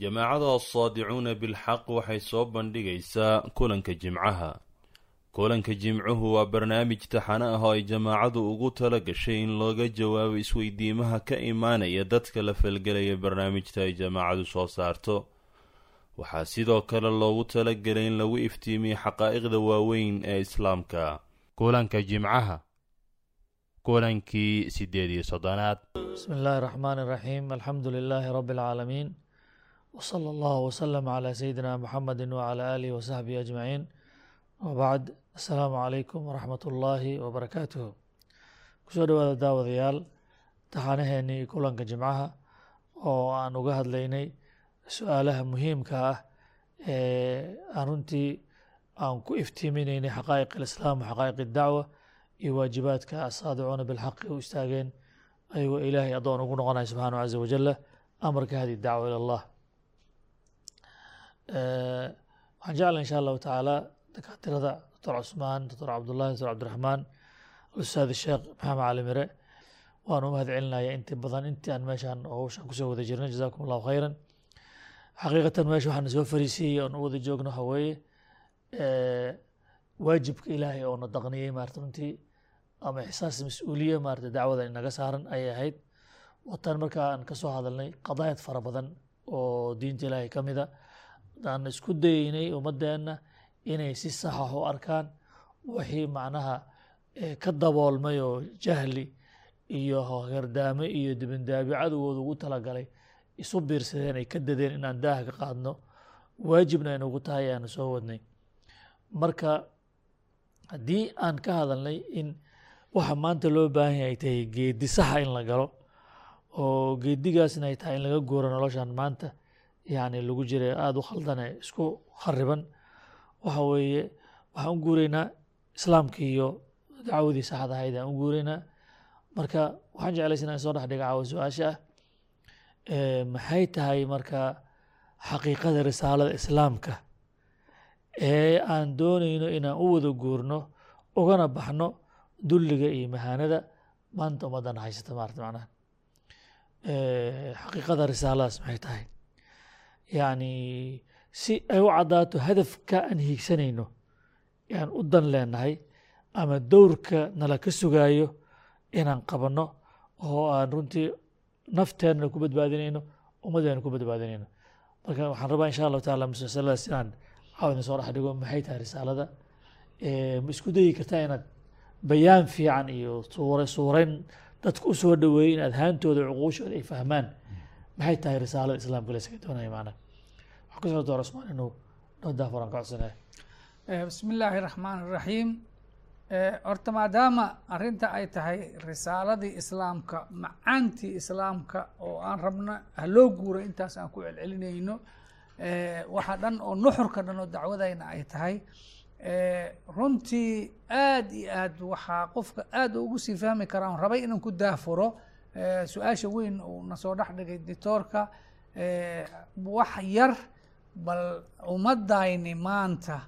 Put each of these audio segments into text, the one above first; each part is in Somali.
jamaacada asaadicuuna bilxaq waxay soo bandhigaysaa kulanka jimcaha. Kulanka jimcuhu waa barnaamij taxano ah oo ay jamaacadu ugu tala gashay in looga jawaabo isweydiimaha ka imaanaya dadka la falgelaya barnaamijta ay jamaacadu soo saarto. Waxaa sidoo kale loogu talagelay in lagu iftiimiyo xaqaa'iqda waaweyn ee islaamka. Kulanka jimcaha. Kulankii sideed iyo soddonaad. Bismi illaahi raxmaan iraxiim alxamdu lilaahi rabbi alcaalamiin وصلى الله وسلم على سيدنا محمد وعلى آله وصحبه أجمعين وبعد السلام عليكم ورحمة الله وبركاته kusoo dhawaada daawadayaal taxanaheenii kulanka jimcaha oo aan uga hadlaynay su-aalaha muhiimka ah ee aan runtii aan ku iftiiminaynay xaqaa'iq alislaam waxaqaa'iq اdacwa iyo waajibaadka asaadicuuna bilxaqi u istaageen ayagoo ilaahay addoon ugu noqonaya subxaanahu caza wajala amarka hadi dacwa ila allah waxaan jecla insha allahu tacaala dakaatirada doctor cusmaan doctor cabdullahi doctor cabdiraxmaan alustaad sheekh maxamed cali mire. Waan u mahad celinaya inti badan intii aan meeshaan howshaan ku soo wada jirnay jazakum allahu khayran. Xaqiiqatan meesha waxaan soo fariisiyey oon u wada joogno waxa weeye waajibka ilaahay oo daqniyey maarata runtii ama ixsaas mas'uuliye maarata dacwada inaga saaran ayay ahayd. Watan markaa aan ka soo hadalnay qadaayad fara badan oo diinta ilaahay ka mida aan isku dayeynay ummadeenna inay si saxax u arkaan. Wixii macnaha ka daboolmay oo jahli iyo gardaame iyo dibindaabi cadowgooda ugu talagalay. Isu biirsadeen ay ka dadeen inaan daaha ka qaadno. Waajibna aynugu tahay ayaanu soo wadnay. Marka haddii aan ka hadalnay in waxa maanta loo baahan yahay ay tahay geedi saxa in la galo oo geedigaasna ay tahay in laga guuro noloshan maanta yani lagu jira aada u khaldane isku khariban. Waxa weeye waxaan u guureynaa islaamkii iyo dacwadii saxda ahayd aan u guureynaa marka waxaan jeclaysa inaan soo dhex dhiga caawa su'aasha ah. Maxay tahay marka xaqiiqada risaalada islaamka? Ee aan dooneyno inaan u wada guurno ugana baxno dulliga iyo mahaanada. Maanta ummaddan haysata maarata macnaha. Xaqiiqada risaaladaas maxay tahay yacni si ay u caddaato hadafka aan hiigsanayno aan u dan leenahay ama dowrka nala ka sugaayo inaan qabanno oo aan runtii nafteenna ku badbaadinayno ummaddeena ku badbaadinayno. Marka waxaan rabaa insha allahu taala musalsaladaas inaan caawina soo dhex dhigo maxay tahay risaalada? Ma isku dayi kartaa inaad bayaan fiican iyo suura suurayn dadka u soo dhaweeyey in adhaantooda cuquushooda ay fahmaan maxay tahay risaalada islaamka laysaga doonaya macna? Waxaa ku soo doora cusmaan inuu noo daafuran ka codsanaya bismi illaahi raxmaan iraxiim horta maadaama arrinta ay tahay risaaladii islaamka macaantii islaamka oo aan rabno haloo guura intaas aan ku celcelinayno waxa dhan oo nuxurka dhan oo dacwadayna ay tahay runtii aad iyo aad waxaa qofka aad ugu sii fahmi karaa on rabay inaan ku daafuro su'aasha weyn uu nasoo dhex dhigay dictoorka wax yar bal ummadayni maanta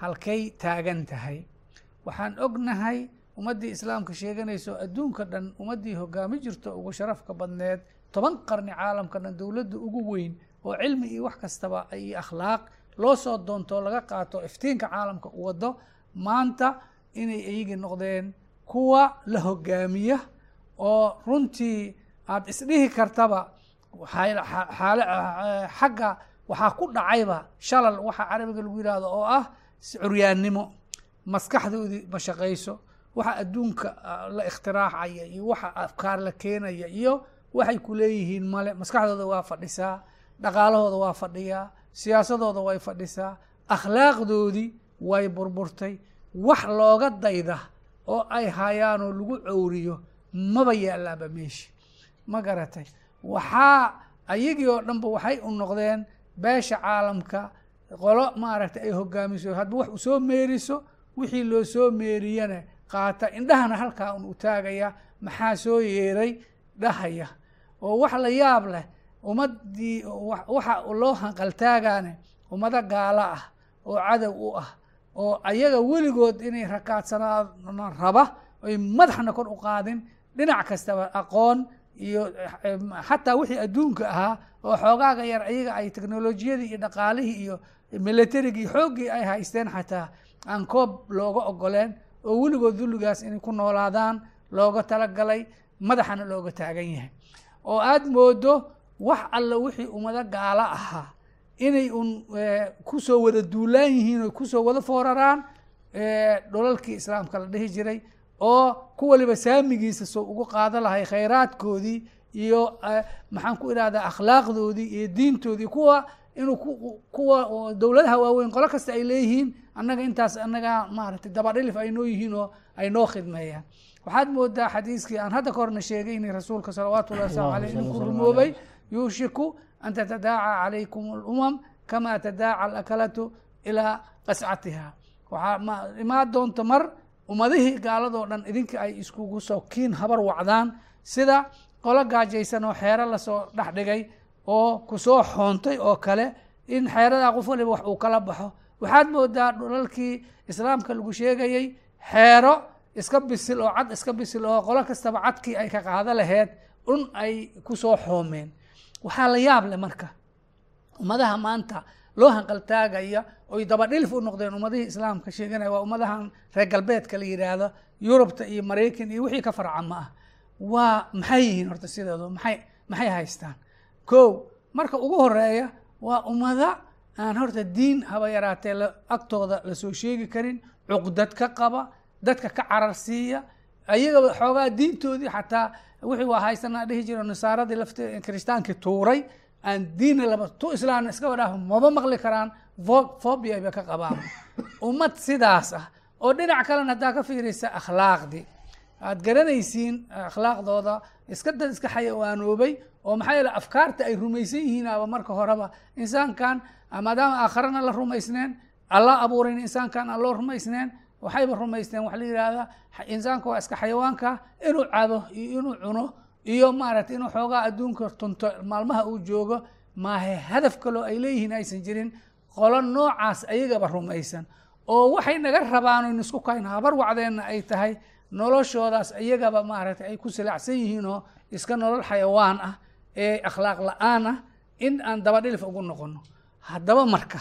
halkay taagan tahay. Waxaan ognahay ummaddii islaamka sheeganayso adduunka dhan ummaddii hogaami jirto ugu sharafka badneed toban qarni caalamka dhan dowladda ugu weyn oo cilmi iyo wax kastaba iyo akhlaaq loo soo doontoo laga qaato iftiinka caalamka u wado maanta inay iyagii noqdeen kuwa la hogaamiya oo runtii aada isdhihi kartaba xagga waxaa ku dhacayba shalal waxa carabiga lagu yihahdo oo ah curyaannimo. Maskaxdoodii ma shaqayso waxa adduunka la ikhtiraacaya iyo waxa afkaar la keenaya iyo waxay ku leeyihiin male. Maskaxdooda waa fadhisaa dhaqaalahooda waa fadhiyaa siyaasadooda way fadhisaa akhlaaqdoodii way burburtay. Wax looga dayda oo ay hayaanoo lagu cowriyo maba yaalaaba meeshi? Ma garatay? Waxaa ayagii oo dhanba waxay u noqdeen beesha caalamka. Qolo maaragtay ay hogaamiso. Hadba wax u soo meeriso wixii loo soo meeriyana qaata. Indhahana halkaa un u taagaya maxaa soo yeeray? Dhahaya. Oo wax la yaab leh ummaddii waxa loo hanqaltaagaane ummado gaalo ah oo cadow u ah oo ayaga weligood inay rakaadsanaan raba ay madaxna kor u qaadin dhinac kastaba aqoon iyo xataa wixii adduunka ahaa oo xoogaaga yar ayaga ay teknolojiyadii iyo dhaqaalihii iyo militarigii xooggii ay haysteen xataa aan koob looga ogoleen oo weligood dulligaas inay ku noolaadaan looga talagalay madaxana looga taagan yahay. Oo aada moodo wax alla wixii ummado gaalo ahaa inay un eh, ku soo wada duulaan yihiin oo ku soo wada fooraraan eh, dhulalkii islaamka la dhihi jiray oo ku waliba saamigiisa soo ugu qaado lahay khayraadkoodii iyo eh, maxaan ku idhahdaa akhlaaqdoodii iyo diintoodii kuwa inuu ku- kuwa dowladaha waaweyn qolo kasta ay leeyihiin annaga intaas annaga maaragtay dabadhilif ay noo yihiin oo ay noo khidmeeyaan waxaad moodaa xadiiskii aan hadda ka horna sheegay inay rasuulka salawaatu llahi wasalaamu aleyh inuu ku rumoobay yuushiku an tatadaaca calaykum alumam kama tadaaca alakalatu ilaa qascatiha waxaa ma imaan doonta mar ummadihii gaaladoo dhan idinka ay iskugu soo kiin habar wacdaan sida qolo gaajaysan oo xeero la soo dhex dhigay oo ku soo xoontay oo kale in xeeradaa qof waliba wax uu kala baxo. Waxaad moodaa dhulalkii islaamka lagu sheegayey xeero iska bisil oo cad iska bisil oo qolo kastaba cadkii ay ka qaado laheyd un ay ku soo xoomeen. Waxaa la yaab leh marka ummadaha maanta loo hanqaltaagaya oy dabadhilif u noqdeen ummadihii islaamka sheeganaya waa ummadahan reer galbeedka la yidhaahdo yurubta iyo maraykan iyo wixii ka farca ma ah waa maxay yihiin horta sideedu maxay maxay haystaan? Ko marka ugu horreeya waa ummada aan horta diin haba yaraatee agtooda la soo sheegi karin cuqdad ka qaba dadka ka cararsiiya ayagaba xoogaa diintoodii xataa wixii waa haysanaa dhihi jiro nasaaradii lafte kiristaankii tuuray aan diinna laba tu islaamna iskaba dhaaf maba maqli karaan vo- phobia bay ka qabaan. Ummad sidaas ah oo dhinac kalena haddaa ka fiirisa akhlaaqdii aad garanaysiin akhlaaqdooda iska dad iska xayawaanoobay oo maxaa yeele afkaarta ay rumaysan yihiinaba marka horeba insaankan maadaama aakharana la rumaysneen alla abuurin insaankan aan loo rumaysneen waxayba rumaysteen waxa la yidhaahdaa insaanka waa iska xayawaanka inuu cabo iyo inuu cuno iyo maaragtay inuu xoogaa adduunka tunto maalmaha uu joogo maahe hadaf kaloo ay leeyihiin aysan jirin qolo noocaas ayagaba rumaysan. Oo waxay naga rabaan o isku kayn habar wacdeenna ay tahay noloshoodaas iyagaba maaragtay ay ku silacsan yihiin oo iska nolol xayawaan ah ee akhlaaq la'aan ah in aan dabadhilif ugu noqono haddaba marka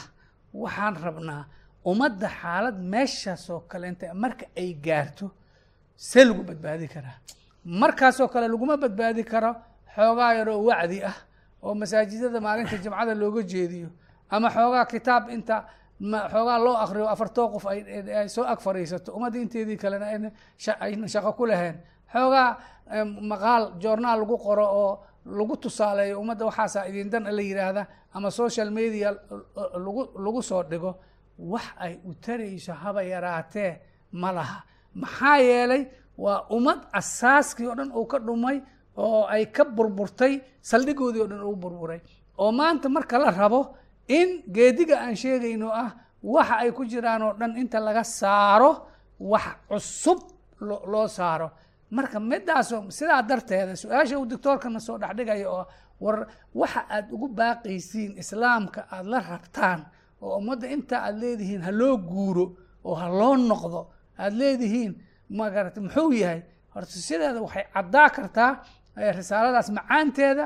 waxaan rabnaa ummadda xaalad meeshaasoo kaleenta marka ay gaarto see lagu badbaadi karaa markaasoo kale laguma badbaadi karo xoogaa yaroo wacdi ah oo masaajidada maalinta jimcada looga jeediyo ama xoogaa kitaab inta xoogaa loo akriyo afartoo qof ay soo ag fadhiisato. Ummadda inteedii kalena ayna sha- ayna shaqo ku lahayn xoogaa maqaal joornaal lagu qoro oo lagu tusaaleeyo ummadda waxaasaa idin dan la yidhaahda ama social media lagu lagu soo dhigo wax ay u tarayso haba yaraatee ma laha. Maxaa yeelay waa ummad asaaskii oo dhan uu ka dhumay oo ay ka burburtay saldhigoodii oo dhan uu burburay. Oo maanta marka la rabo in geediga aan sheegayno ah waxa ay ku jiraan oo dhan inta laga saaro wax cusub lo- loo saaro. Marka midaasoo sidaa darteeda su'aasha uu doctoorkana soo dhexdhigaya oo war waxa aad ugu baaqaysiin islaamka aada la rabtaan oo ummadda inta aad leedihiin ha loo guuro oo ha loo noqdo aad leedihiin magarata muxuu yahay? Horta sideeda waxay caddaa kartaa risaaladaas macaanteeda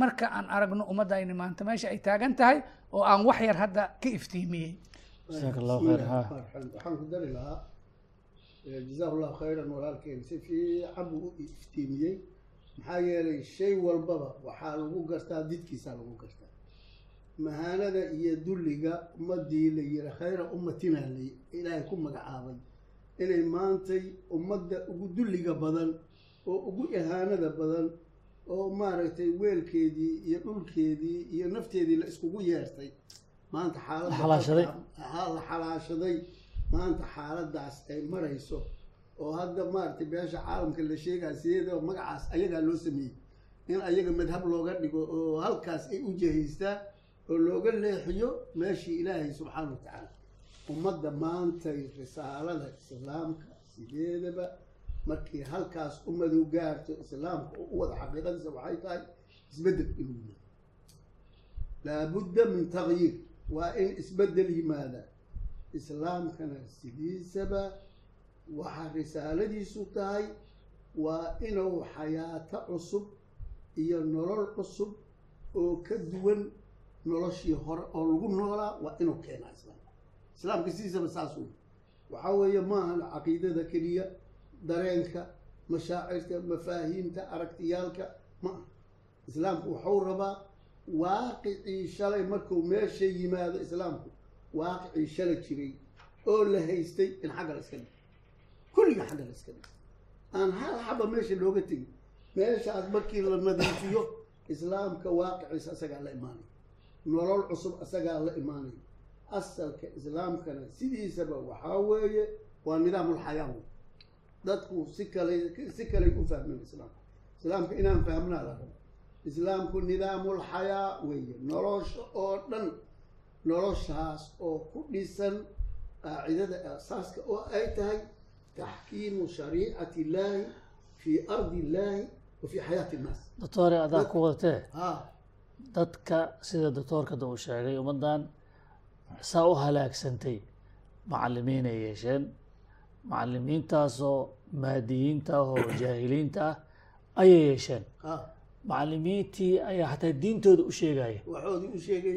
marka aan aragno ummadda ayna maanta meesha ay taagan tahay oo aan wax yar hadda ka iftiimiyey. Jazaak allahu khayr waxaan ku dari lahaa jazaak allahu khayran walaalkeen. Si fiican buu u iftiimiyey. Maxaa yeelay shay walbaba waxaa lagu gartaa didkiisaa lagu gartaa mahaanada iyo dulliga ummadii la yiri khayra ummatina ilaahay ku magacaabay inay maantay ummadda ugu dulliga badan oo ugu ihaanada badan oo maaragtay weelkeedii iyo dhulkeedii iyo nafteedii la iskugu yeertay. Maanta xaaladda La xalaashaday. ha la xalaashaday. Maanta xaaladaas ay marayso oo hadda maaragtay beesha caalamka la sheegaya sideedaba magacaas ayagaa loo sameeyey. In ayaga madhab looga dhigo oo halkaas ay u jehaystaan oo looga leexiyo meeshii ilaahay subxaana wa tacaala ummadda maantay risaalada islaamka sideedaba markii halkaas ummadu gaarto islaamka oo u wada xaqiiqadiisa waxay tahay isbeddel inuu yimaado laabudda min tagyiir waa in isbeddel yimaada. Islaamkana sidiisaba waxaa risaaladiisu tahay waa inuu xayaato cusub iyo nolol cusub oo ka duwan noloshii hore oo lagu noolaa waa inuu keenaa islaamka islaamka sidiisaba saas wey waxaa weeye maahan caqiidada keliya dareenka mashaacirka mafaahiimta aragtiyaalka ma aha. Islaamku waxuu rabaa waaqicii shalay markuu meesha yimaado islaamku waaqicii shalay jiray oo la haystay in xagga la iska dhigo kulliga xagga la iska dhigo aan hal xaba meesha looga tegin. Meeshaas markii la nadiifiyo islaamka waaqiciisa asagaa la imaanaya nolol cusub asagaa la imaanaya asalka islaamkana sidiisaba waxaa weeye waa nidaamulxayaa wey dadku si kale si kaley u fahmeen islaamka. Islaamka inaan fahmnaa la rabo islaamku nidaamulxayaa weeye. Nolosha oo dhan noloshaas oo ku dhisan qaacidada aasaaska oo ay tahay taxkiimu shariicati illaahi fii ardi illaahi wa fii xayaati innaas doctore adaa ku wadatee dadka sida doctoorkada uu sheegay ummaddan saa u halaagsantay macalimiin ay yeesheen. Macalimiintaasoo maadiyiinta ah oo jaahiliinta ah ayay yeesheen. Ha macalimiintii ayaa xataa diintooda u sheegaya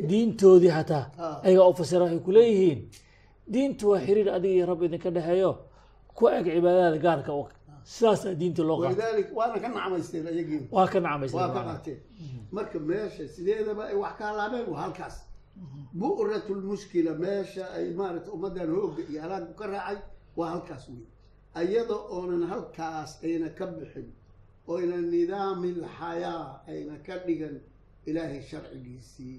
diintoodii xataa Ah. ayagaa u fasira waxay ku leeyihiin. Diintu waa xiriir adiga iyo rabbi idinka dhexeeyo. Ku eg cibaadada gaarka u sidaasaa diinta loo waana ka nacmaysteen ayagiina waa ka qaateen marka meesha sideedaba ay wax ka halaabeen waa halkaas bu'rat lmushkila meesha ay maaragta ummaddan hooga iyo halaagku ka raacay waa halkaas wey ayada oonan halkaas ayna ka bixin oyna nidaamilxayaa ayna ka dhigan ilaahay sharcigiisii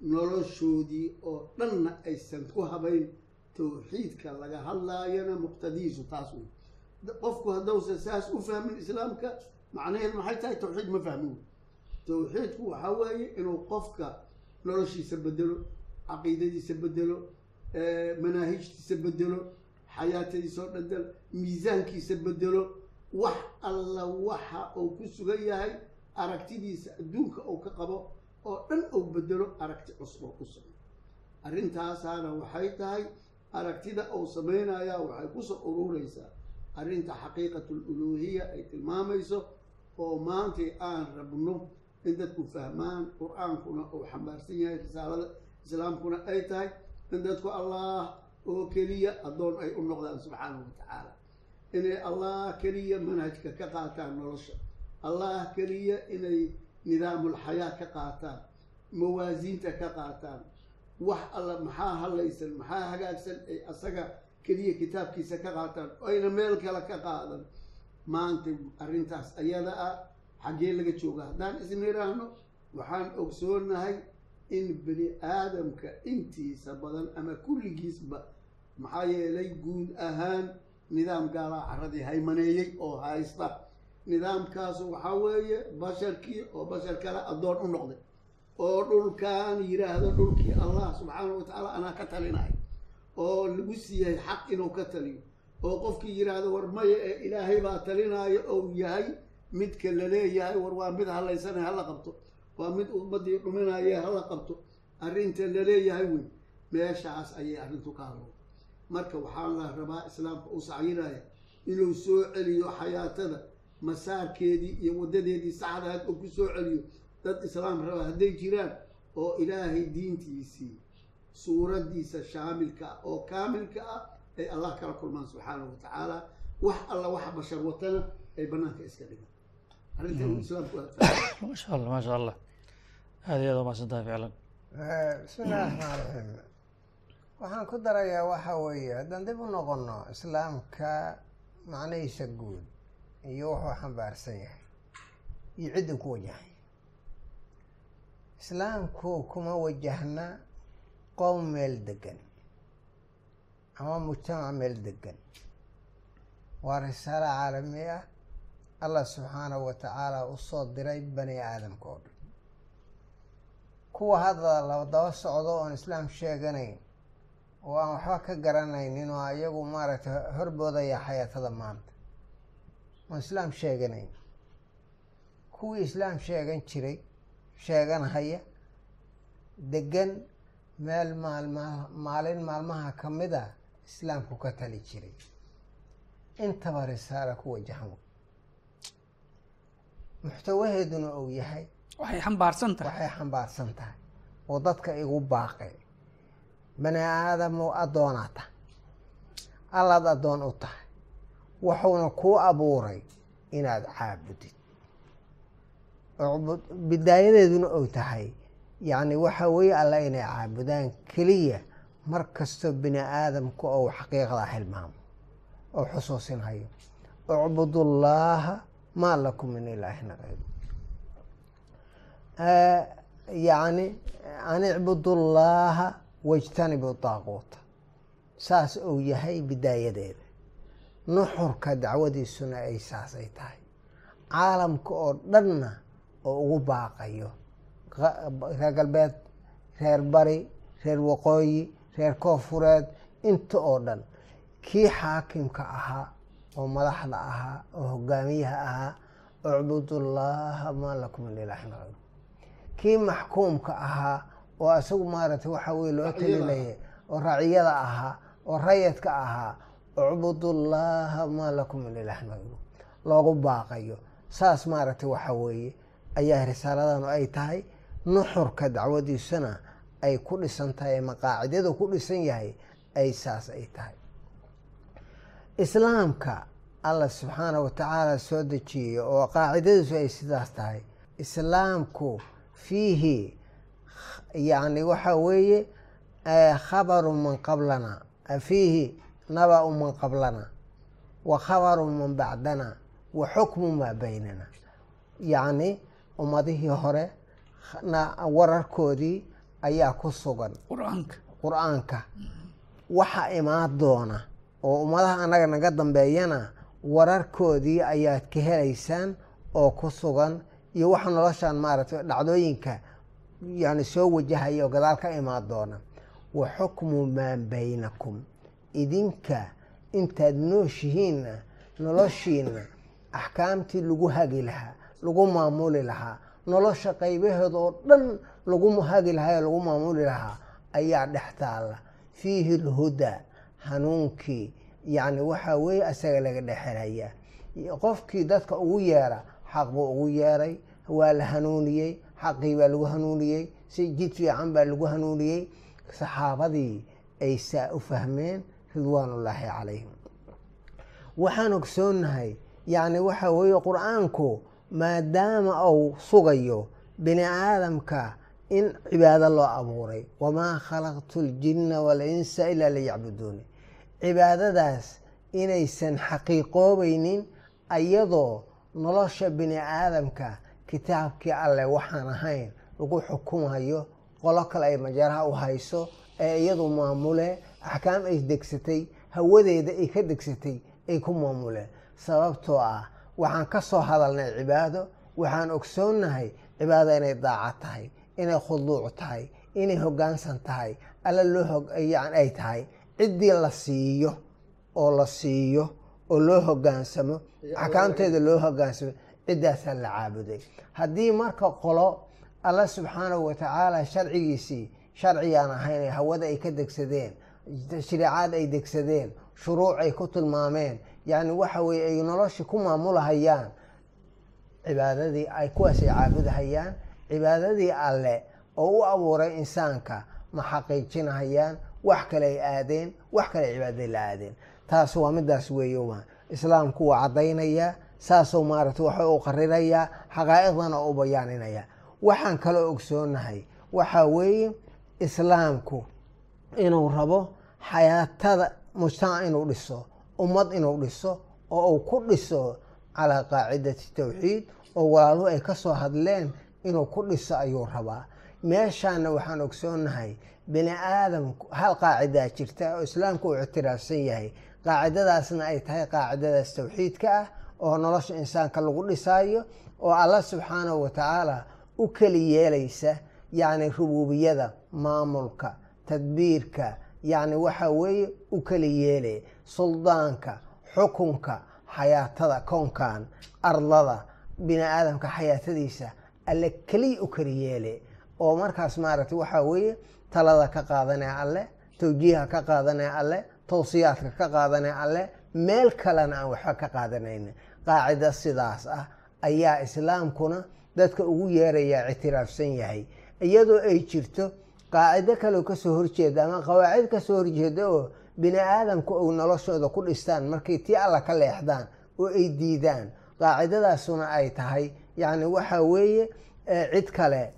noloshoodii oo dhanna aysan ku habayn tawxiidka laga hadlaayana muqtadiisu taas wey qofku haddausan saas u fahmin islaamka macnaheed maxay tahay tawxiid ma fahmin tawxiidku waxaa weeye inuu qofka noloshiisa bedelo caqiidadiisa bedelo manaahijtiisa bedelo xayaatadiisa oo miisaankiisa bedelo wax alla waxa uu ku sugan yahay aragtidiisa adduunka uu ka qabo oo dhan uu bedelo aragti cusub oo ku sugan. Arrintaasaana waxay tahay aragtida uu samaynayaa waxay ku soo urureysaa arrinta xaqiiqatul uluuhiya ay tilmaamayso oo maantay aan rabno in dadku fahmaan qur'aankuna uu xambaarsan yahay risaalada islaamkuna ay tahay in dadku allah oo keliya addoon ay u noqdaan subxaanahu wa tacaala. Inay allah keliya manhajka ka qaataan nolosha. Allah keliya inay nidaamulxayaa ka qaataan mawaasiinta ka qaataan. Wax alla maxaa halaysan maxaa hagaagsan ay asaga keliya kitaabkiisa ka qaataan ayna meel kale ka qaadan. Maanta arrintaas ayada ah xaggee laga jooga. Haddaan isniraahno waxaan ogsoonahay in bani aadamka intiisa badan ama kulligiisba maxaa yeelay guud ahaan nidaam gaalaa carradii haymaneeyey oo haysta. Nidaamkaasu waxaa weeye basharkii oo bashar kale addoon u noqday oo dhulkan yidhaahdo dhulkii allah subxaanahu wa tacaala anaa ka talinay oo lagu siiyay xaq inuu ka taliyo oo qofkii yidhaahdo war maya ee ilaahay baa talinaayo ou yahay midka la leeyahay war waa mid halaysanay hala qabto. Waa mid ummadii dhuminaye hala qabto. Arrinta la leeyahay wey meeshaas ayay arrintu ka hadlo marka waxaa la rabaa islaamka u sacyinaya inuu soo celiyo xayaatada masaarkeedii iyo waddadeedii saxdaad oo ku soo celiyo. Dad islaam raba hadday jiraan oo ilaahay diintiisii suuraddiisa shaamilka ah oo kaamilka ah ay allah kala kulmaan subxaanahu wa tacaala. Wax alla waxa bashar watana ay banaanka iska dhigaan aad maasha allah maasha allah aada iyo aad umahadsan tahay ficlan bismi illahi raxmaan raxiim waxaan ku darayaa waxa weeye haddaan dib u noqono islaamka macnihiisa guud iyo wuxuu xambaarsan yahay iyo cidda ku wajahay islaamku kuma wajahna qowm meel degan. Ama mujtamac meel degan. Waa risaalo caalami ah allah subxaanahu wa tacaala u soo diray bani aadamka oo dhan kuwa hadda la daba socdo oon islaam sheeganayn oo aan waxba ka garanaynin oo iyagu maaragtay horboodaya xayaatada maanta oon islaam sheeganayn. Kuwii islaam sheegan jiray sheeganhaya degan meel maalma maalin maalmaha ka mid a islaamku ka tali jiray. Intaba risaala ku wajahan muxtawaheeduna uu yahay. Waxay xambaarsan tahay. Waxay xambaarsan tahay. Oo dadka igu baaqay. Bani aadamow addoonaa tahay. Allaad addoon u tahay. Wuxuuna kuu abuuray inaad caabudid. Bidaayadeeduna ou tahay. Yacni waxa weeye alla inay caabudaan keliya mar kastoo bini aadamku ou xaqiiqdaa hilmaamo oo xusuusinhayo ucbudullaaha maa lakum min ilaahin kayr yacni an icbudullaaha wajtanibu daaquuta saas uu yahay bidaayadeeda nuxurka dacwadiisuna ay saasay tahay caalamka oo dhanna oo ugu baaqayo reer galbeed reer bari reer waqooyi reer koonfureed inta oo dhan kii xaakimka ahaa oo madaxda ahaa oo hogaamiyaha ahaa ucbudullaaha maa lakum min ilaahin kii maxkuumka ahaa oo isagu maaragtay waxa weye loo telinaya oo raciyada ahaa oo rayadka ahaa ucbudullaaha maa lakum min ilaahin loogu baaqayo saas maaragtay waxa weeye ayaa risaaladanu ay tahay nuxurka dacwadiisuna ay ku dhisan tahay ama qaacidadu ku dhisan yahay ay saas ay tahay islaamka allah subxaana wa tacaala soo dejiyey oo qaacidadiisu ay sidaas tahay islaamku fiihi yacni waxa weeye khabaru man qablana fiihi naba-u man qablana wa khabaru man bacdana wa xukmu maa baynana. Yacni ummadihii hore wararkoodii ayaa ku sugan qur'aanka. Waxa imaan doona oo ummadaha annaga naga dambeeyana wararkoodii ayaad ka helaysaan oo ku sugan iyo waxa noloshaan maaragtay dhacdooyinka yani soo wajahaya oo gadaal ka imaan doona. Wa xukmu maa baynakum. Idinka intaad nooshihiinna noloshiina axkaamtii lagu hagi lahaa lagu maamuli lahaa nolosha qaybaheeda oo dhan lagu hagi lahaa ee lagu maamuli lahaa ayaa dhex taalla. Fiihi lhudaa hanuunkii yacni waxaa weeye asaga laga dhexelaya qofkii dadka ugu yeera xaq buu ugu yeeray waa la hanuuniyey xaqii baa lagu hanuuniyey si jid fiican baa lagu hanuuniyey. Saxaabadii ay saa u fahmeen ridwaanullaahi calayhim. Waxaan ogsoonnahay yacni waxa weeye qur'aanku maadaama uu sugayo bini aadamka in cibaado loo abuuray. Wamaa khalaqtu ljinna walinsa ilaa liyacbuduuni cibaadadaas inaysan xaqiiqoobaynin ayadoo nolosha bini aadamka kitaabkii alleh waxaan ahayn lagu xukumayo qolo kale ay majaaraha u hayso ee iyadu maamule axkaam ay degsatay hawadeeda ay ka degsatay ay ku maamuleen sababtoo ah waxaan ka soo hadalnay cibaado waxaan ogsoonnahay cibaado inay daaca tahay inay khuduuc tahay inay hoggaansan tahay alla loo ay tahay ciddii la siiyo oo la siiyo oo loo hoggaansamo axkaamteeda loo hoggaansamo ciddaasaa la caabuday. Haddii marka qolo alla subxaanahu watacaala sharcigiisii sharcigaan ahayn hawada ay ka degsadeen shariicad ay degsadeen shuruuc ay ku tilmaameen yacni waxa weye ay noloshii ku maamulahayaan cibaadadii ay kuwaas ay caabudahayaan cibaadadii alle oo u abuuray insaanka ma xaqiijinahayaan wax kale ay aadeen wax kale ay cibaadadii la aadeen. Taas waa midaas weeye islaamku waa caddaynayaa saasoo maaragtay waxa u qarirayaa xaqaa'iqdana u bayaaninaya waxaan kaloo ogsoonahay waxaa weeye islaamku inuu rabo xayaatada mujtamac inuu dhiso ummad inuu dhiso oo uu ku dhiso calaa qaacidati tawxiid oo walaaluhu ay ka soo hadleen inuu ku dhiso ayuu rabaa meeshaana waxaan ogsoonahay bini aadamku hal qaacidaa jirta oo islaamku uu ictiraafsan yahay. Qaacidadaasna ay tahay qaacidadaas tawxiidka ah oo nolosha insaanka lagu dhisaayo oo allah subxaanahu wa tacaala u keli yeelaysa yacni rubuubiyada maamulka tadbiirka yacni waxa weeye u keli yeelay suldaanka xukunka xayaatada kownkan ardada bini aadamka xayaatadiisa alle keliya u keli yeele oo markaas maaragtay waxaa weeye talada ka qaadanaya alle tawjiiha ka qaadanaya alle tawsiyaadka ka qaadanaya alle meel kalena aan waxba ka qaadanayna qaacida sidaas ah ayaa islaamkuna dadka ugu yeerayaa ictiraafsan yahay. Iyadoo ay jirto qaacido kaleo ka soo horjeeda ama qawaacid ka soo horjeeda oo bini aadamku ou noloshooda ku dhistaan markay tii alla ka leexdaan oo ay diidaan qaacidadaasuna ay tahay. Yacni waxa weeye cid kale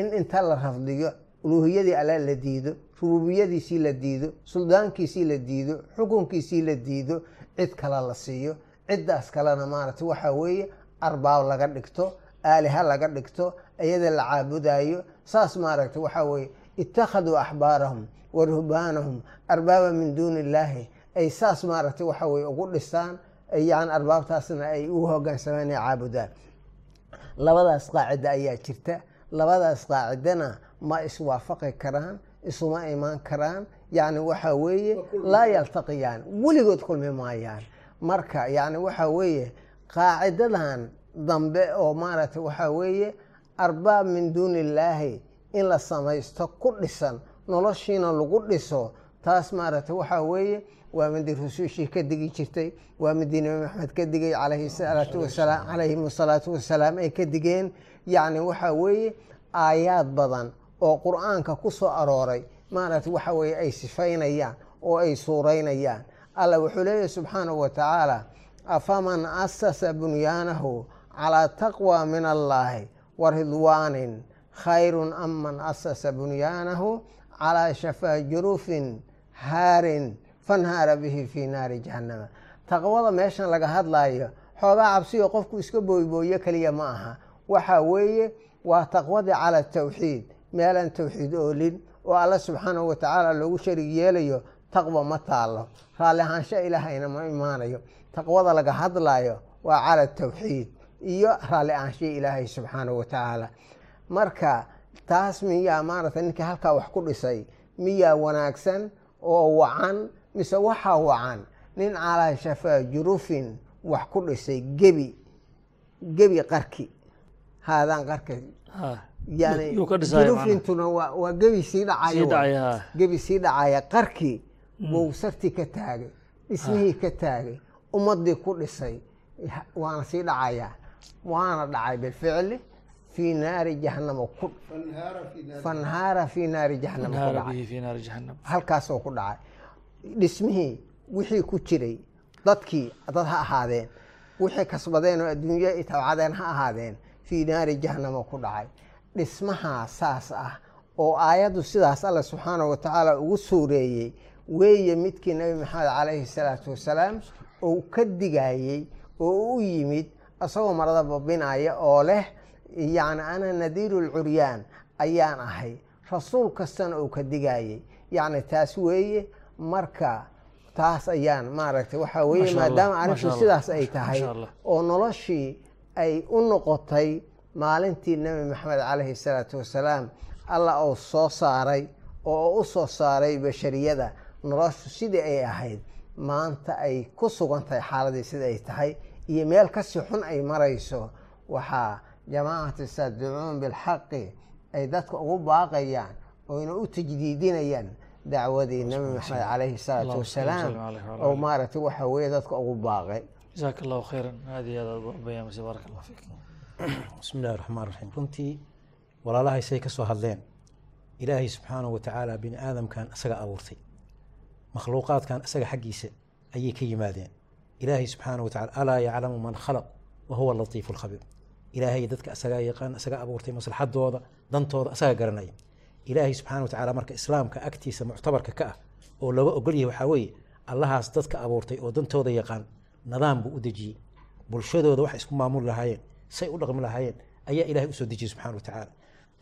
in inta la rafdiyo uluuhiyadii alla la diido rububiyadiisii la diido suldaankiisii la diido xukunkiisii la diido cid kale la siiyo ciddaas kalena maaragtay waxaa weeye arbaab laga dhigto aaliha laga dhigto iyada la caabudayo saas maaragtay waxaa weeye ittakhaduu axbaarahum wa ruhbaanahum arbaaba min duuni illaahi ay saas maaragtay waxa weye ugu dhistaan yani arbaabtaasna ay u hogaansamaan ay caabudaan. Labadaas qaacida ayaa jirta labadaas qaacidana ma iswaafaqi karaan isuma imaan karaan yani waxa weeye laa yaltaqiyaan weligood kulmi maayaan. Marka yani waxa weeye qaacidadan dambe oo maaragtay waxaa weeye arbaab min duuni illaahi in la samaysto ku dhisan noloshiina lagu dhiso taas maaragtay waxaa weeye waa midii rusuushii ka digi jirtay waa midii nabi maxamed ka digay calayhi salaatu wasalaam calayhim asalaatu wasalaam ay ka digeen. Yacni waxaa weeye aayaad badan oo qur'aanka ku soo arooray maaragtay waxa weeye ay sifaynayaan oo ay suuraynayaan. Alla wuxuu leeyahy subxaanahu wa tacaala afaman asasa bunyaanahu calaa taqwa min allaahi wa ridwaanin khayrun man asasa bunyaanahu calaa shafaa jurufin haarin fanhaara bihi fii naari jahannama. Taqwada meeshan laga hadlayo xoogaa cabsiyo qofku iska booybooyo keliya ma aha. Waxa weeye waa taqwadii cala tawxiid meelaan tawxiid oolin oo alla subxaanahu wa tacaala loogu sharig yeelayo taqwa ma taalo raalli ahaansho ilaahayna ma imaanayo. Taqwada laga hadlayo waa cala tawxiid iyo raalli ahaansho ilaahay subxaanahu wa tacaala. Marka taas miyaa maaragtay ninkii halkaa wax ku dhisay miyaa wanaagsan oo wacan mise waxaa wacan nin calaa shafaa jurufin wax ku dhisay gebi gebi qarki. Haadaan qarka yani jurufintuna waa gebi sii ha. gebi sii dhacaya qarkii buu sartii ka taagay dhismihii ka taagay ummadii ku dhisay waana sii dhacaya waana dhacay bilficli fii naari jahanama ku fanhaara fii naari jahanama ku dhacay. bihi fi naari jahannam halkaasoo ku dhacay. Dhismihii wixii ku jiray dadkii dad ha ahaadeen wixii kasbadeen oo adduunyo i tabcadeen ha ahaadeen fii naari jahanama ku dhacay. Dhismahaa saas ah oo aayaddu sidaas alla subxaanahu wa tacaala ugu suureeyey weeye midkii nebi maxamed calayhi salaatu wasalaam uu ka digayey oo u yimid isagoo marada babinaya oo leh yacni ana nadiiru lcuryaan ayaan ahay. Rasuul kastana uu ka digayey yacni taas weeye marka taas ayaan maaragtay waxaa weeye Allah, maadaama arrintu Allah, sidaas ay tahay Allah. oo noloshii ay u noqotay maalintii nebi maxamed calayhi salaatu wasalaam alla uu soo saaray oo u soo saaray bashariyada. Noloshu sidii ay ahayd maanta ay ku sugan tahay xaaladii sida ay tahay iyo meel ka sii xun ay marayso waxaa jamaacatu saadicuun bilxaqi ay dadka ugu baaqayaan oyna u tajdiidinayaan dacwadii nebi maxamed calayhi salaatu wasalaam oo maaragtay waxa weeye dadka ugu baaqay jazaaka allahu khayran aad iyo aad aad bayaamisay baaraka allah fiik bismi illahi raxmaan raxiim runtii walaalahay say ka soo hadleen ilaahay subxaanahu wa tacaala bini aadamkan isaga abuurtay makhluuqaadkan isaga xaggiisa ayay ka yimaadeen ilaahay subxaanahu wa tacala alaa yaclamu man khalaq wa huwa latiifu lkhabiir ilaahay dadka isagaa yaqaan isaga abuurtay maslaxadooda dantooda isaga garanaya ilaahay subxaana wa tacaala marka islaamka agtiisa muctabarka ka ah oo looga ogol yahay waxaa weeye allahaas dadka abuurtay oo dantooda yaqaan nidaam buu u dejiyey bulshadooda waxay isku maamuli lahaayeen say u dhaqmi lahaayeen ayaa ilaahay u soo dejiyey subxana wa tacaala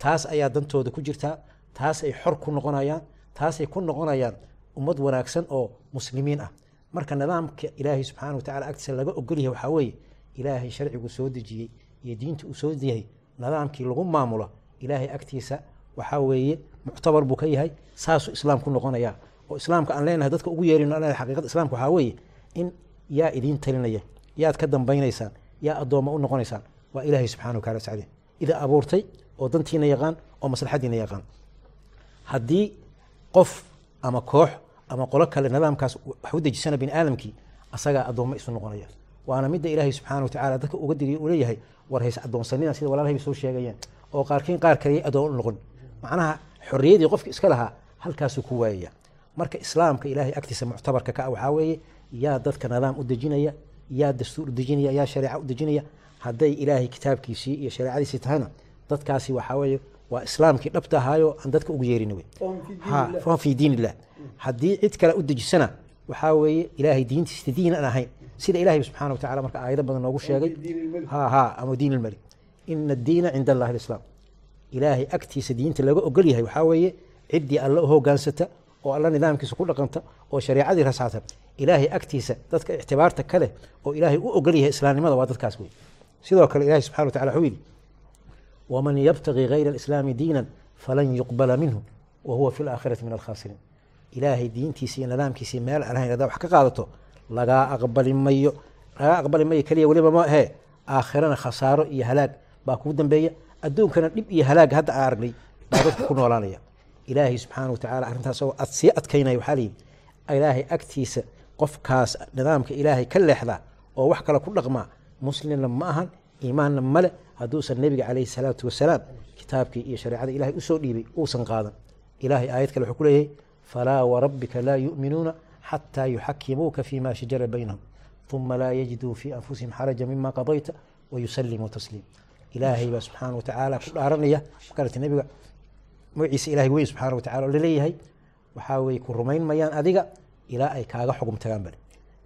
taas ayaa dantooda ku jirtaa taasay xor ku noqonayaan taasay ku noqonayaan ummad wanaagsan oo muslimiin ah. Marka nidaamka ilaahay subxaana wa tacala agtiisa laga ogol yahay waxaa weeye ilaahay sharcigu soo dejiyey iyo diinta uu soo yahay nidaamkii lagu maamulo ilaahay agtiisa waxaa weeye muctabar buu ka yahay saasuu islaam ku noqonaya. Oo islaamka aan leenahay dadka ugu yeerino leenahay xaqiiqada islaamka waxaa weeye in yaa idiin talinaya yaad ka dambaynaysaan yaa addoomma u noqonaysaan waa ilaahay subxana wa taala ida abuurtay oo dantiina yaqaan oo maslaxadiina yaqaan. Haddii qof ama koox ama qolo kale nidaamkaas wax u dejisana bini aadamkii asagaa addoommo isu noqonaya waana midda ilaahay subxaana watacaala dadka uga digay uu leeyahay war hays addoonsanina sida walaalahayba soo sheegayeen. Oo qaarkiin qaar kale adoon u noqon. Macnaha xorriyadii qofki iska lahaa halkaasuu ku waayaya. Marka islaamka ilaahay agtiisa muctabarka ka ah waxaa weeye yaa dadka nidaam u dejinaya yaa dastuur u dejinaya yaa shareeca u dejinaya hadday ilaahay kitaabkiisii iyo shareecadiisii tahayna dadkaasi waxaa weeye waa islaamkii dhabta ahaayo aan dadka ugu yeerin wey fahum diin illah. Haddii cid kale u dejisana waxaa weeye ilaahay diintiisa diin aan ahayn sida ilahay subxaana watacala marka aayado badan noogu sheegay. Ama diin ilmalik ina addiina cinda allahi alislaam. Ilaahay agtiisa diinta laga ogol yahay waxaa weeye ciddii alle hogaansata oo alla nidaamkiisa ku dhaqanta oo shareecadii rasaata. Ilaahay agtiisa dadka ictibaarta ka leh oo ilaahay u ogol yahay islaamnimada waa dadkaas wey sidoo kale ilahay subxana watacala wuxuu yidhi waman yabtagi gayra alislaami diinan falan yuqbala minhu wa huwa fi laakhirati min alkhaasiriin ilaahay diintiisa iyo nidaamkiisa meel aan ahayn haddaa wax ka qaadato lagaa aqbali mayo lagaa aqbali mayo keliya weliba ma ahee aakhirana khasaaro iyo halaag baa kugu dambeeya. Adduunkana dhib iyo halaag hadda aan aragnay baa dadku ku noolaanaya. Ilaahay subxaana watacala arrintaas oo sii adkaynaya waxaa layidhi ilaahay agtiisa qofkaas nidaamka ilaahay ka leexdaa oo wax kale ku dhaqmaa muslimna ma ahan iimaanna male hadduusan nebiga calayhi salaatu wasalaam kitaabkii iyo shareecada ilahay u soo dhiibay uusan qaadan. Ilahay aayad kale wuxuu ku leeyahay falaa warabbika laa yu'minuuna xataa yuxakimuuka fima shajara baynahum uma laa yajiduu fii anfusihim xaraja mima qadayta wayusallimuu tasliim ilaahay baa subxaana watacaala ku dhaaranaya makarata nebiga magaciisa ilahay weyn subxaana watacala oo la leeyahay waxaa weye ku rumayn mayaan adiga ilaa ay kaaga xugum tagaan bale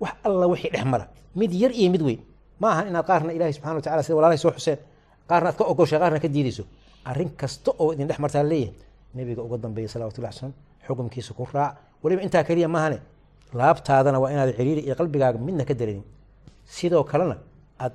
wax alla wixii dhex mara mid yar iyo mid weyn ma inaad qaarna ilahay subxana watacala sida walaalahay soo xuseen qaarna aad ka ogosha qaarna ka diideyso arrin kasta oo idin dhex martaa leeyahay nebiga uga dambeeya salawatullah slam xukumkiisa ku raac weliba intaa keliya maahane laabtaadana waa inaad ciriiri iyo qalbigaaga midna ka darenin sidoo kalena aad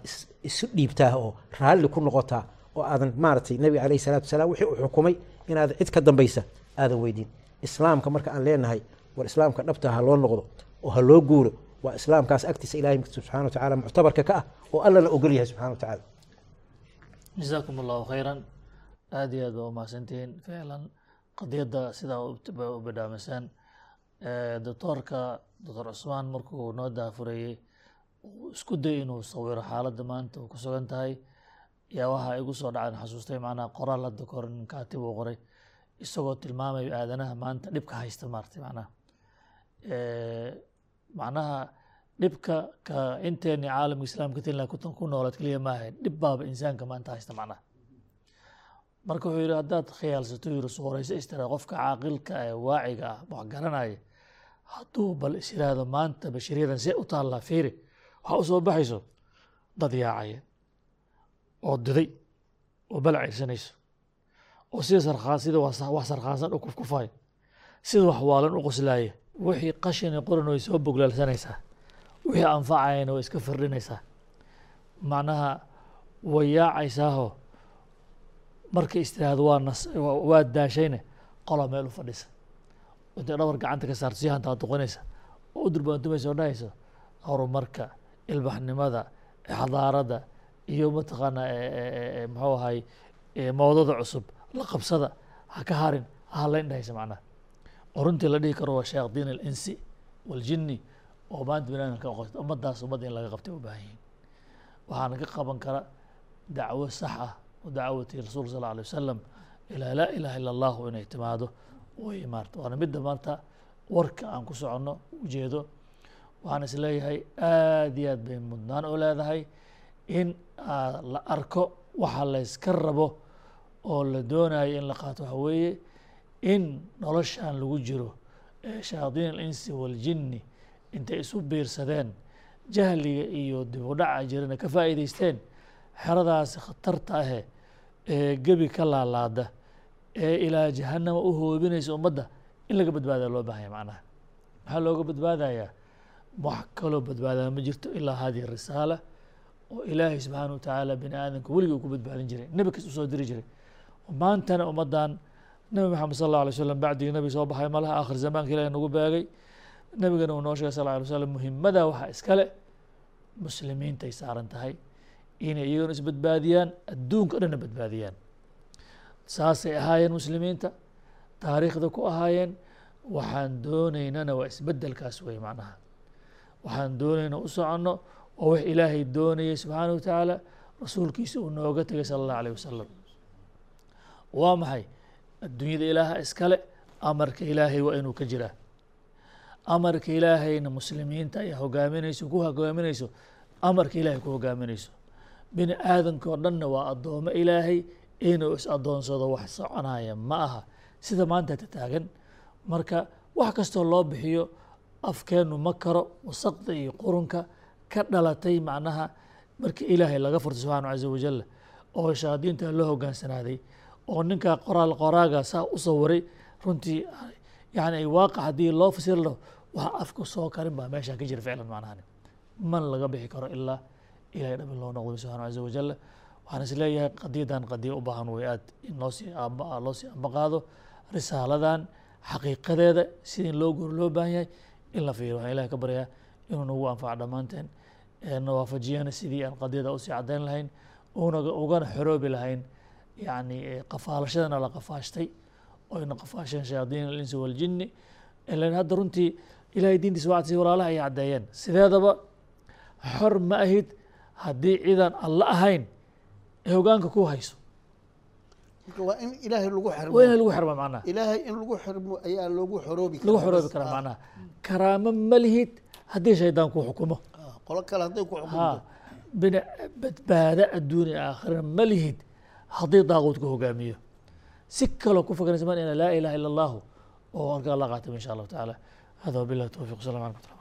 isu dhiibtaa oo raalli ku noqotaa oo aadan maaragtay nebiga calayhi salatu wasalaam wixii uu xukumay inaad cid ka dambaysa aadan weydiin. Islaamka marka aan leenahay war islaamka dhabta ha loo noqdo oo ha loo guuro waa islaamkaas agtiisa ilahay subxana watacala muctabarka ka ah oo allana ogol yahay subxana watacala jasaakum allahu khayran. Aada iyo aad baa umahadsantihiin ficlan qadiyadda sidaa u bidhaamiseen doctoorka doctor cusmaan markuu noo daafureeyey uu isku day inuu sawiro xaaladda maanta uu ku sugan tahay. Yaa waxaa igu soo dhacaan xasuustay macnaha qoraal hadda kahor nin kaatib uu qoray. Isagoo tilmaamayo aadanaha maanta dhibka haysta maartay macnaha macnaha dhibka ka inteeni caalamka islaamka tinla kutan ku noolad keliya maaha dhib baaba insaanka maanta haysta macnaha marka wuxuu yihi haddaad khiyaalsato yiri suurayso istira qofka caaqilka ee waaciga ah wax garanaya hadduu bal is yiraahdo maanta bashariyadan see u taallaa fiiri waxaa u soo baxayso dad yaacaya oo diday oo balac irsanayso oo sida sarkaa sida wax sarkhaansan u kufkufayo sida wax waalan u qoslaaya wixii qashini qoran way soo boglaalsanaysaa wixii anfacayana way iska firdhinaysaa. Macnaha way yaacaysaahoo markay istiraahdo waa daashayne qola meel u fadhisa intay dhabar gacanta ka saarto si hantaa doqonaysa oo u durbaantumaysa oo dhahayso horumarka ilbaxnimada xadaarada iyo mataqaana muxuu ahay moodada cusub la qabsada ha ka harin ha halayn dhahaysa macnaha. Runtii la dhihi karo waa shayaadiin alinsi waljini oo maanta binaadamka aqoonta ummadaas ummadda in laga qabtay u baahan yihiin waxaana ka qaban kara dacwo sax ah oo dacwatii rasuulka sal alay wasalam ilaa laa ilaha illa allahu inay timaado way maarta waana midda maanta warka aan ku soconno ujeedo waxaan is leeyahay aad iyo aad bay mudnaan u leedahay in la arko waxa layska rabo oo la doonayo in la qaato. Waxa weeye in noloshan lagu jiro ee shayaadiin alinsi waaljinni intay isu biirsadeen jahliga iyo dib u dhaca jirana ka faa'iidaysteen xeradaasi khatarta ahe ee gebi ka laalaada ee ilaa jahanama u hoobinaysa ummadda in laga badbaadaya loo baahanya macnaha. Maxaa looga badbaadayaa wax kaloo badbaadaa ma jirto ilaa hadihi risaala oo ilaahay subxaana watacaala bini aadamka weligii uu ku badbaadin jiray nebi kasta u soo diri jiray. Maantana ummaddan nebi maxamed sal alla alay slam bacdigii nebi soo baxay malaha aakhir zamaanka ilahi nagu beegay. Nebigana uu noo sheegay sal alay slam muhimada waxaa iskale muslimiintay saaran tahay inay iyagona isbadbaadiyaan adduunka o dhanna badbaadiyaan saasay ahaayeen muslimiinta taariikhda ku ahaayeen waxaan doonaynana waa isbedelkaas wey macnaha. Waxaan doonayna u soconno oo wix ilaahay doonayay subxaanahu watacaala rasuulkiisa uu nooga tegay sala allahu alayh wasalam waa maxay? Adduunyada ilaaha iskale amarka ilaahay waa inuu ka jiraa amarka ilaahayna muslimiinta ayaa hogaaminayso ku hogaaminayso amarka ilaahay ku hogaaminayso. Bini aadamka oo dhanna waa addoomo ilaahay inuu is addoonsado wax soconaya ma aha. Sida maanta ta taagan marka wax kastoo loo bixiyo afkeennu ma karo wasaqda iyo qurunka ka dhalatay macnaha markii ilaahay laga furtay subxaana caza wajal oo shayaadiinta loo hogaansanaaday oo ninkaa qoraal qoraaga saa u sawiray runtii yani waaqac haddii loo fasiri laho waxa afka soo karin baa meesha ka jira ficlan macnahani man laga bixi karo ilaa ilahay dhabi loo noqdo subxana caza wajal waxaan is leeyahay qadiyadan qadiya u baahan way aad in loosii amba loo sii amba qaado risaaladan xaqiiqadeeda sida in loo goro loo baahan yahay in la fiiriyo. Waxaan ilahay ka baryaa inuu nagu anfaco dhammaanteen na waafajiyana sidii aan qadiyada u sii caddayn lahayn ugana xoroobi lahayn yani qafaalashadana la qafaashtay oyna qafaasheen shayaadiin alinsi waljini ilan hadda runtii ilahay diintiisa wacdisi walaalaha ay caddeeyeen. Sideedaba xor ma ahid haddii ciidan alla ahayn ee hogaanka ku hayso. Waa in ilaahay lagu xirmo. Waa in lagu xirma macnaha. Ilaahay in lagu xirmo ayaa loogu xoroobi lagu karaa xoroobi bas. karaa Ah, macnaha. Karaamo ma lihid haddii shaydaan ku xukumo. Ah, qolo kale hadday ku ha xukunto bina badbaado adduunya aakhirana ma lihid haddii daaquud ku hogaamiyo. Si kaloo ku fakaraysa man ina laa ilaha illa allahu oo halkaa la qaatay insha allahu tacaala. Hada wabillahi towfiq wasalam alaikum